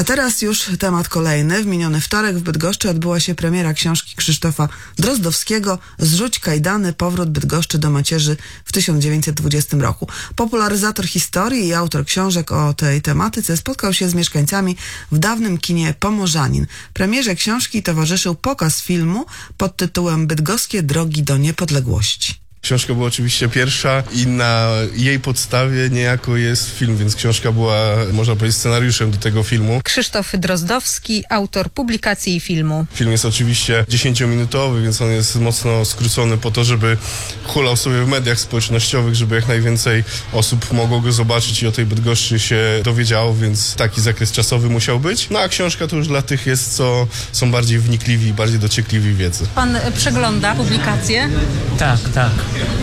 A teraz już temat kolejny. W miniony wtorek w Bydgoszczy odbyła się premiera książki Krzysztofa Drozdowskiego Zrzuć kajdany, powrót Bydgoszczy do macierzy w 1920 roku. Popularyzator historii i autor książek o tej tematyce spotkał się z mieszkańcami w dawnym kinie Pomorzanin. Premierze książki towarzyszył pokaz filmu pod tytułem Bydgoskie drogi do niepodległości. Książka była oczywiście pierwsza i na jej podstawie niejako jest film, więc książka była, można powiedzieć, scenariuszem do tego filmu. Krzysztof Drozdowski, autor publikacji i filmu. Film jest oczywiście 10-minutowy, więc on jest mocno skrócony po to, żeby hulał sobie w mediach społecznościowych, żeby jak najwięcej osób mogło go zobaczyć i o tej Bydgoszczy się dowiedziało, więc taki zakres czasowy musiał być. No a książka to już dla tych jest, co są bardziej wnikliwi, bardziej dociekliwi wiedzy. Pan przegląda publikacje. Tak, tak.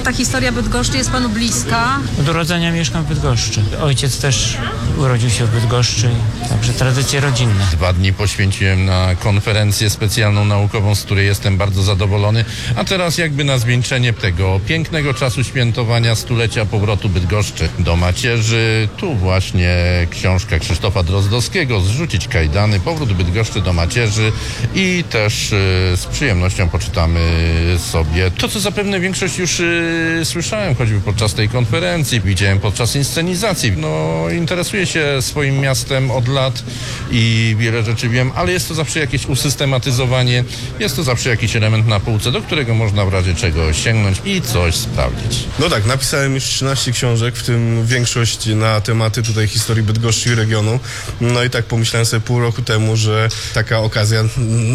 Ta historia Bydgoszczy jest panu bliska. Od urodzenia mieszkam w Bydgoszczy. Ojciec też urodził się w Bydgoszczy, także tradycje rodzinne. Dwa dni poświęciłem na konferencję specjalną naukową, z której jestem bardzo zadowolony. A teraz jakby na zwieńczenie tego pięknego czasu świętowania stulecia powrotu Bydgoszczy do macierzy. Tu właśnie książka Krzysztofa Drozdowskiego Zrzucić kajdany, powrót Bydgoszczy do macierzy i też y, z przyjemnością poczytamy sobie to, co zapewne większość już y, słyszałem, choćby podczas tej konferencji, widziałem podczas inscenizacji. No, interesuję się swoim miastem od lat i wiele rzeczy wiem, ale jest to zawsze jakieś usystematyzowanie, jest to zawsze jakiś element na półce, do którego można w razie czego sięgnąć i coś sprawdzić. No tak, napisałem już 13 książek, w tym większość na tematy tutaj historii Bydgoszczy i regionu. No i tak pomyślałem sobie pół roku temu, że taka okazja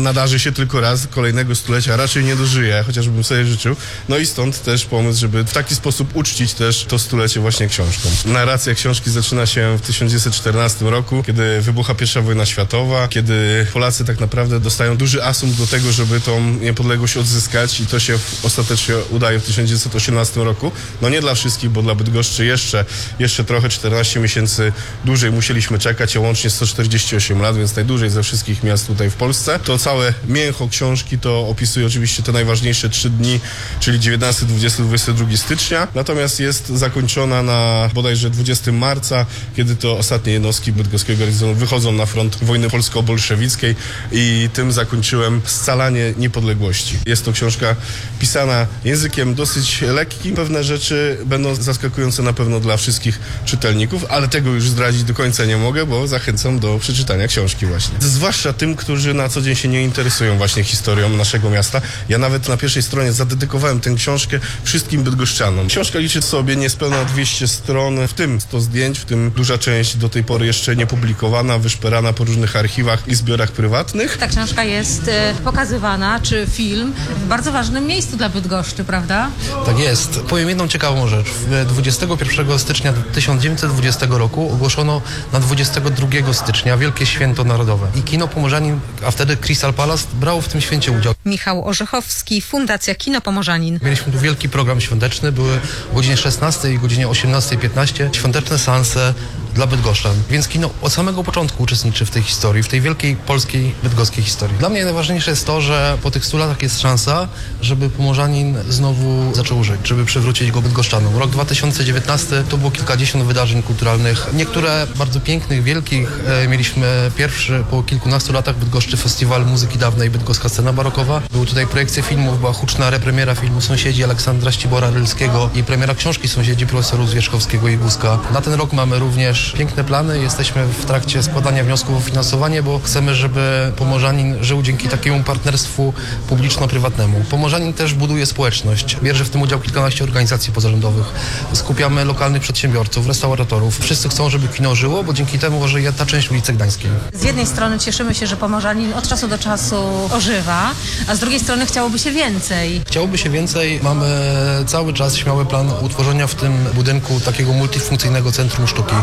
nadarzy się tylko raz, kolejnego stulecia raczej nie dożyję, chociażbym sobie życzył. No i stąd też pomysł, żeby w taki sposób uczcić też to stulecie właśnie książką. Narracja książki zaczyna się w 1914 roku, kiedy wybucha pierwsza wojna światowa, kiedy Polacy tak naprawdę dostają duży asumpt do tego, żeby tą niepodległość odzyskać i to się ostatecznie udaje w 1918 roku. No nie dla wszystkich, bo dla Bydgoszczy jeszcze, jeszcze trochę 14 miesięcy dłużej musieliśmy czekać, a łącznie 148 lat, więc najdłużej ze wszystkich miast tutaj w Polsce. To całe mięcho książki to opisuje oczywiście te najważniejsze trzy dni, czyli 19, 20, 22 stycznia. Natomiast jest zakończona na bodajże 20 marca, kiedy to ostatnie jednostki bydgoskiego garnizonu wychodzą na front wojny polsko-bolszewickiej i tym zakończyłem scalanie niepodległości. Jest to książka pisana językiem dosyć lekkim. Pewne rzeczy będą zaskakujące na pewno dla wszystkich czytelników, ale tego już zdradzić do końca nie mogę, bo zachęcam do przeczytania książki właśnie. Zwłaszcza tym, którzy na co dzień się nie interesują właśnie historią naszego miasta. Ja nawet na pierwszej stronie zadedykowałem tę książkę wszystkim bydgoszczanom. Książka liczy sobie niespełna 200 stron, w tym 100 zdjęć, w tym duża część do tej pory jeszcze nie publikowana, wyszperana po różnych archiwach i zbiorach prywatnych. Ta książka jest e, pokazywana, czy film, w bardzo ważnym miejscu dla Bydgoszczy, prawda? Tak jest. Powiem jedną ciekawą rzecz. W 21 stycznia 1920 roku ogłoszono na 22 stycznia Wielkie Święto Narodowe. I kino Pomorzanin, a wtedy Crystal Palace, brało w tym święcie udział. Michał Orzechowski, Fundacja Kino Pomorzanin. Mieliśmy tu wielki program świąteczny, były o godzinie 16 i godzinie 18.15 świąteczne seanse dla Bydgoszczan. Więc kino od samego początku uczestniczy w tej historii, w tej wielkiej polskiej, bydgoskiej historii. Dla mnie najważniejsze jest to, że po tych 100 latach jest szansa, żeby Pomorzanin znowu zaczął żyć, żeby przywrócić go Bydgoszczanom. Rok 2019 to było kilkadziesiąt wydarzeń kulturalnych. Niektóre bardzo pięknych, wielkich. E, mieliśmy pierwszy po kilkunastu latach Bydgoszczy Festiwal Muzyki Dawnej Bydgoska Scena Barokowa. Były tutaj projekcje filmów, była huczna repremiera filmu Sąsiedzi Aleksandra Ścibora Rylskiego i premiera książki Sąsiedzi profesorów Zwierzchowskiego i Buzka. Na ten rok mamy również piękne plany. Jesteśmy w trakcie składania wniosków o finansowanie, bo chcemy, żeby Pomorzanin żył dzięki takiemu partnerstwu publiczno-prywatnemu. Pomorzanin też buduje społeczność. Bierze w tym udział kilkanaście organizacji pozarządowych. Skupiamy lokalnych przedsiębiorców, restauratorów. Wszyscy chcą, żeby kino żyło, bo dzięki temu żyje ta część ulicy Gdańskiej. Z jednej strony cieszymy się, że Pomorzanin od czasu do czasu ożywa, a z drugiej strony chciałoby się więcej. Chciałoby się więcej. Mamy cały czas śmiały plan utworzenia w tym budynku takiego multifunkcyjnego centrum sztuki.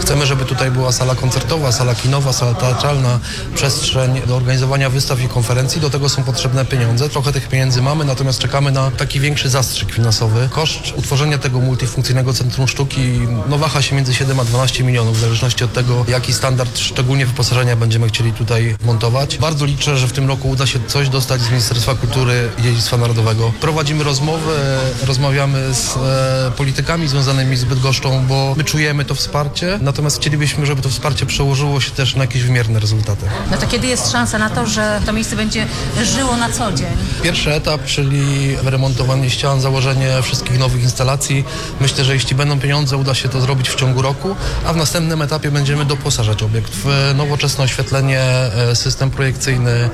Chcemy, żeby tutaj była sala koncertowa, sala kinowa, sala teatralna, przestrzeń do organizowania wystaw i konferencji. Do tego są potrzebne pieniądze. Trochę tych pieniędzy mamy, natomiast czekamy na taki większy zastrzyk finansowy. Koszt utworzenia tego multifunkcyjnego centrum sztuki no, waha się między 7 a 12 milionów, w zależności od tego, jaki standard, szczególnie wyposażenia będziemy chcieli tutaj montować. Bardzo liczę, że w tym roku uda się coś dostać z Ministerstwa Kultury i Dziedzictwa Narodowego. Prowadzimy rozmowy, rozmawiamy z e, politykami związanymi z Bydgoszczą, bo my czujemy to wsparcie wsparcie, natomiast chcielibyśmy, żeby to wsparcie przełożyło się też na jakieś wymierne rezultaty. No to kiedy jest szansa na to, że to miejsce będzie żyło na co dzień? Pierwszy etap, czyli wyremontowanie ścian, założenie wszystkich nowych instalacji. Myślę, że jeśli będą pieniądze, uda się to zrobić w ciągu roku, a w następnym etapie będziemy doposażać obiekt w nowoczesne oświetlenie, e, system projekcyjny,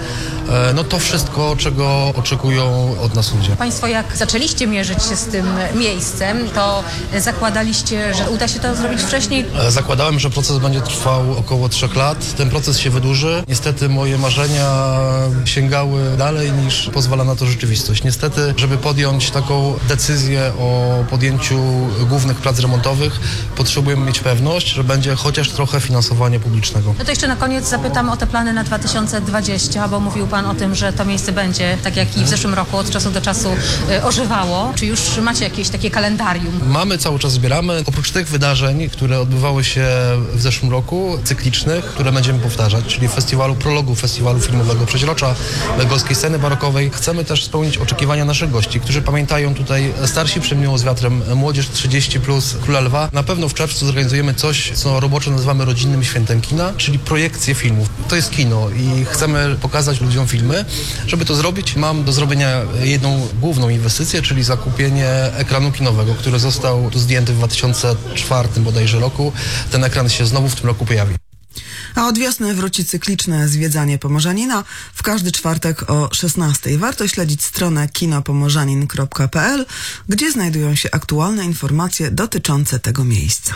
e, no to wszystko, czego oczekują od nas ludzie. Państwo jak zaczęliście mierzyć się z tym miejscem, to zakładaliście, że uda się to zrobić wcześniej. E, Zakładałem, że proces będzie trwał około trzech lat. Ten proces się wydłuży. Niestety moje marzenia sięgały dalej niż pozwala na to rzeczywistość. Niestety, żeby podjąć taką decyzję o podjęciu głównych prac remontowych, potrzebujemy mieć pewność, że będzie chociaż trochę finansowania publicznego. No to jeszcze na koniec zapytam o te plany na 2020, bo mówił Pan o tym, że to miejsce będzie, tak jak i w zeszłym roku, od czasu do czasu y, ożywało. Czy już macie jakieś takie kalendarium? Mamy cały czas zbieramy. Oprócz tych wydarzeń, które odbywały się w zeszłym roku, cyklicznych, które będziemy powtarzać, czyli festiwalu prologu, festiwalu filmowego Przeźrocza, bydgoskiej sceny barokowej, chcemy też spełnić oczekiwania naszych gości, którzy pamiętają tutaj starsi przemiło z wiatrem, młodzież 30 plus Króla Lwa. Na pewno w czerwcu zorganizujemy coś, co roboczo nazywamy rodzinnym świętem kina, czyli projekcję filmów. To jest kino i chcemy pokazać ludziom filmy. Żeby to zrobić, mam do zrobienia jedną główną inwestycję, czyli zakupienie ekranu kinowego, który został tu zdjęty w 2004 bodajże roku. Ten ekran się znowu w tym roku pojawi. A od wiosny wróci cykliczne zwiedzanie Pomorzanina w każdy czwartek o 16. Warto śledzić stronę kinopomorzanin.pl, gdzie znajdują się aktualne informacje dotyczące tego miejsca.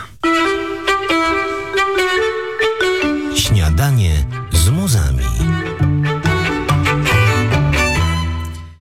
Śniadanie z muzami.